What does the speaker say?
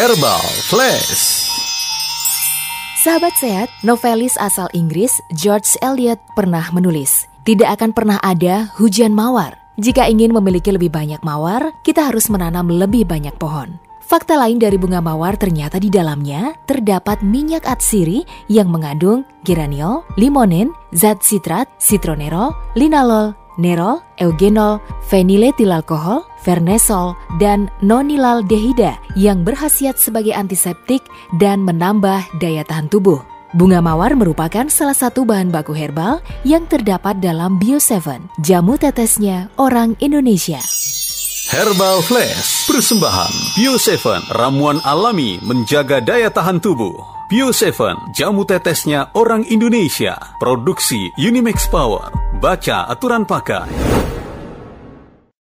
Herbal Flash. Sahabat sehat, novelis asal Inggris George Eliot pernah menulis, "Tidak akan pernah ada hujan mawar. Jika ingin memiliki lebih banyak mawar, kita harus menanam lebih banyak pohon." Fakta lain dari bunga mawar ternyata di dalamnya terdapat minyak atsiri yang mengandung geraniol, limonin, zat sitrat, citronerol, linalol, nerol, eugenol, feniletilalkohol, vernesol, dan nonilaldehida yang berhasiat sebagai antiseptik dan menambah daya tahan tubuh. Bunga mawar merupakan salah satu bahan baku herbal yang terdapat dalam Bio7, jamu tetesnya orang Indonesia. Herbal Flash, persembahan Bio 7, ramuan alami menjaga daya tahan tubuh. Bio 7, jamu tetesnya orang Indonesia. Produksi Unimax Power. Baca aturan pakai.